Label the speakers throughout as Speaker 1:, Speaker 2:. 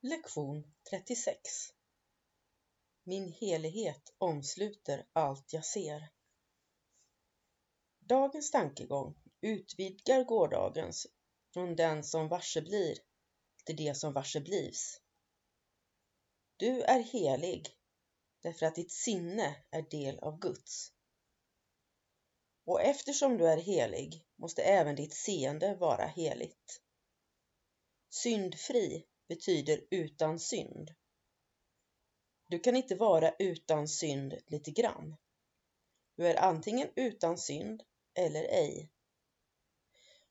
Speaker 1: Lektion 36 Min helighet omsluter allt jag ser. Dagens tankegång utvidgar gårdagens från den som varse blir till det som varse blivs. Du är helig därför att ditt sinne är del av Guds. Och eftersom du är helig måste även ditt seende vara heligt. Syndfri betyder utan synd. Du kan inte vara utan synd lite grann. Du är antingen utan synd eller ej.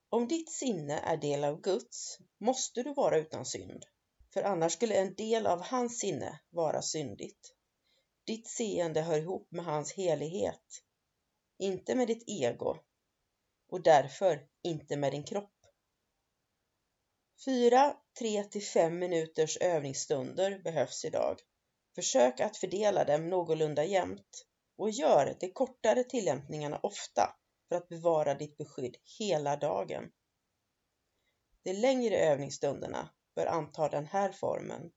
Speaker 1: Om ditt sinne är del av Guds måste du vara utan synd, för annars skulle en del av hans sinne vara syndigt. Ditt seende hör ihop med hans helighet, inte med ditt ego och därför inte med din kropp. Fyra 3 till 5 minuters övningsstunder behövs idag. Försök att fördela dem någorlunda jämnt och gör de kortare tillämpningarna ofta för att bevara ditt beskydd hela dagen. De längre övningsstunderna bör anta den här formen.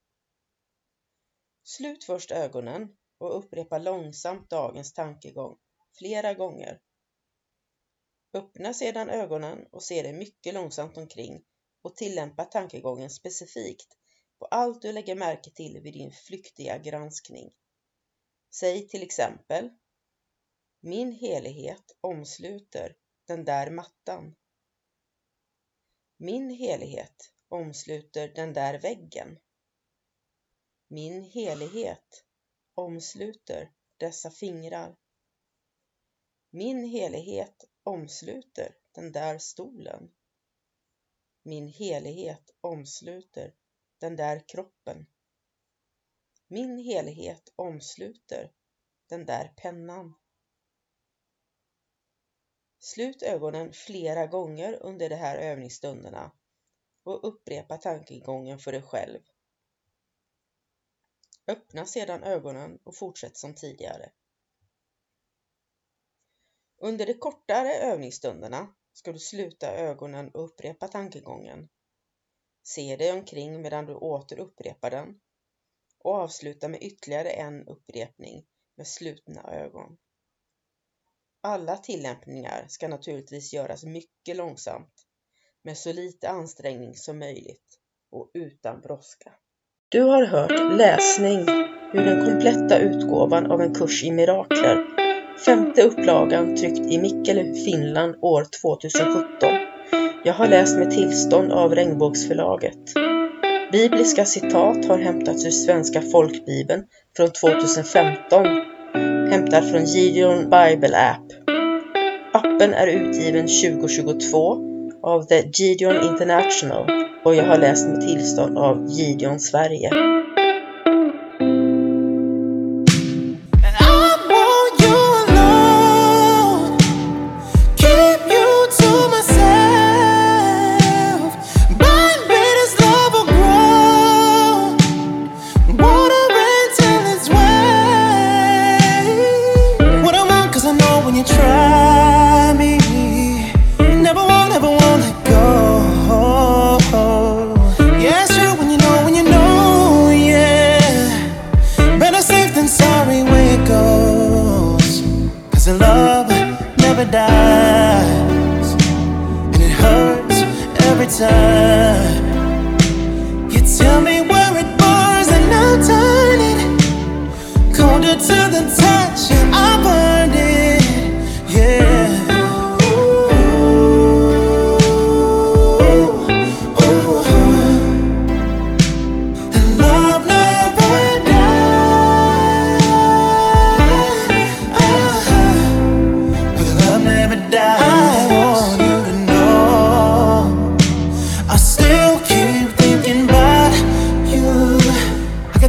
Speaker 1: Slut först ögonen och upprepa långsamt dagens tankegång flera gånger. Öppna sedan ögonen och se dig mycket långsamt omkring och tillämpa tankegången specifikt på allt du lägger märke till vid din flyktiga granskning. Säg till exempel Min helighet omsluter den där mattan. Min helighet omsluter den där väggen. Min helighet omsluter dessa fingrar. Min helighet omsluter den där stolen. Min helighet omsluter den där kroppen. Min helighet omsluter den där pennan. Slut ögonen flera gånger under de här övningsstunderna och upprepa tankegången för dig själv. Öppna sedan ögonen och fortsätt som tidigare. Under de kortare övningsstunderna ska du sluta ögonen och upprepa tankegången. Se dig omkring medan du åter upprepar den och avsluta med ytterligare en upprepning med slutna ögon. Alla tillämpningar ska naturligtvis göras mycket långsamt med så lite ansträngning som möjligt och utan brådska. Du har hört läsning hur den kompletta utgåvan av en kurs i mirakler Femte upplagan tryckt i Mikkeli, Finland år 2017. Jag har läst med tillstånd av Regnbågsförlaget. Bibliska citat har hämtats ur Svenska folkbibeln från 2015, hämtad från Gideon Bible App. Appen är utgiven 2022 av The Gideon International och jag har läst med tillstånd av Gideon Sverige.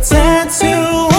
Speaker 2: pretend to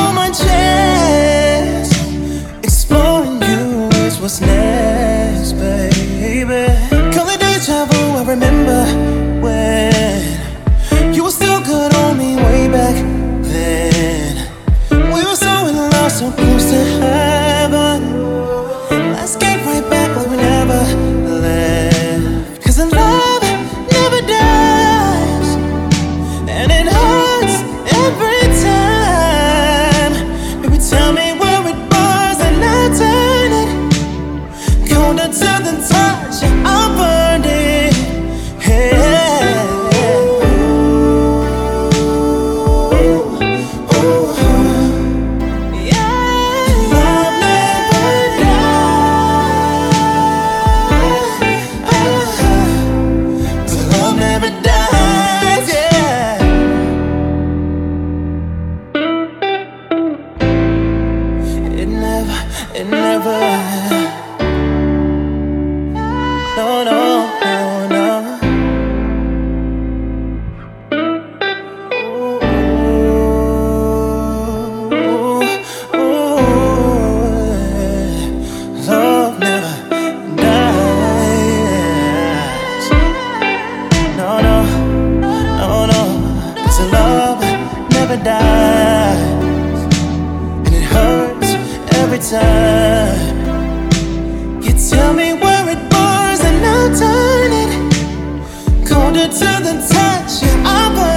Speaker 2: It never time. You tell me where it burns and I'll turn it colder to the touch. I'll burn.